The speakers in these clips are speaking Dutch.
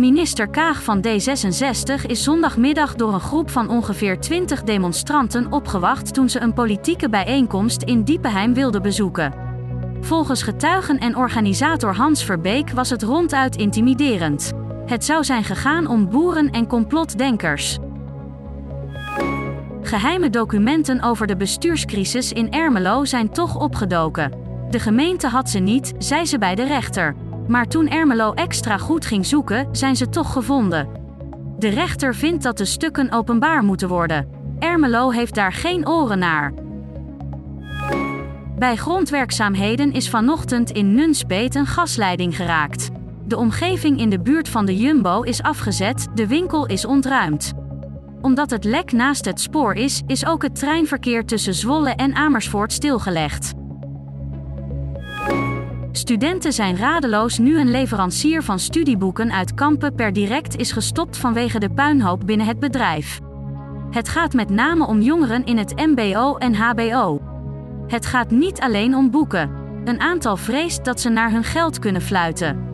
Minister Kaag van D66 is zondagmiddag door een groep van ongeveer 20 demonstranten opgewacht toen ze een politieke bijeenkomst in Diepenheim wilden bezoeken. Volgens getuigen en organisator Hans Verbeek was het ronduit intimiderend. Het zou zijn gegaan om boeren en complotdenkers. Geheime documenten over de bestuurscrisis in Ermelo zijn toch opgedoken. De gemeente had ze niet, zei ze bij de rechter. Maar toen Ermelo extra goed ging zoeken, zijn ze toch gevonden. De rechter vindt dat de stukken openbaar moeten worden. Ermelo heeft daar geen oren naar. Bij grondwerkzaamheden is vanochtend in Nunspeet een gasleiding geraakt. De omgeving in de buurt van de Jumbo is afgezet, de winkel is ontruimd. Omdat het lek naast het spoor is, is ook het treinverkeer tussen Zwolle en Amersfoort stilgelegd. Studenten zijn radeloos nu een leverancier van studieboeken uit Kampen per direct is gestopt vanwege de puinhoop binnen het bedrijf. Het gaat met name om jongeren in het MBO en HBO. Het gaat niet alleen om boeken. Een aantal vreest dat ze naar hun geld kunnen fluiten.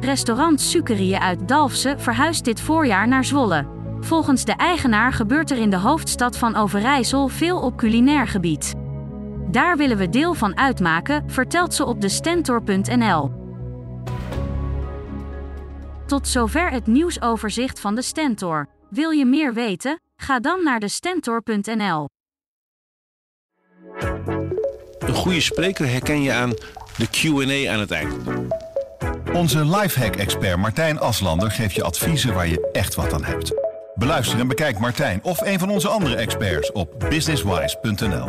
Restaurant Sukerie uit Dalfsen verhuist dit voorjaar naar Zwolle. Volgens de eigenaar gebeurt er in de hoofdstad van Overijssel veel op culinair gebied. Daar willen we deel van uitmaken, vertelt ze op de Stentor.nl. Tot zover het nieuwsoverzicht van de Stentor. Wil je meer weten? Ga dan naar de Stentor.nl. Een goede spreker herken je aan de QA aan het eind. Onze lifehack-expert Martijn Aslander geeft je adviezen waar je echt wat aan hebt. Beluister en bekijk Martijn of een van onze andere experts op businesswise.nl.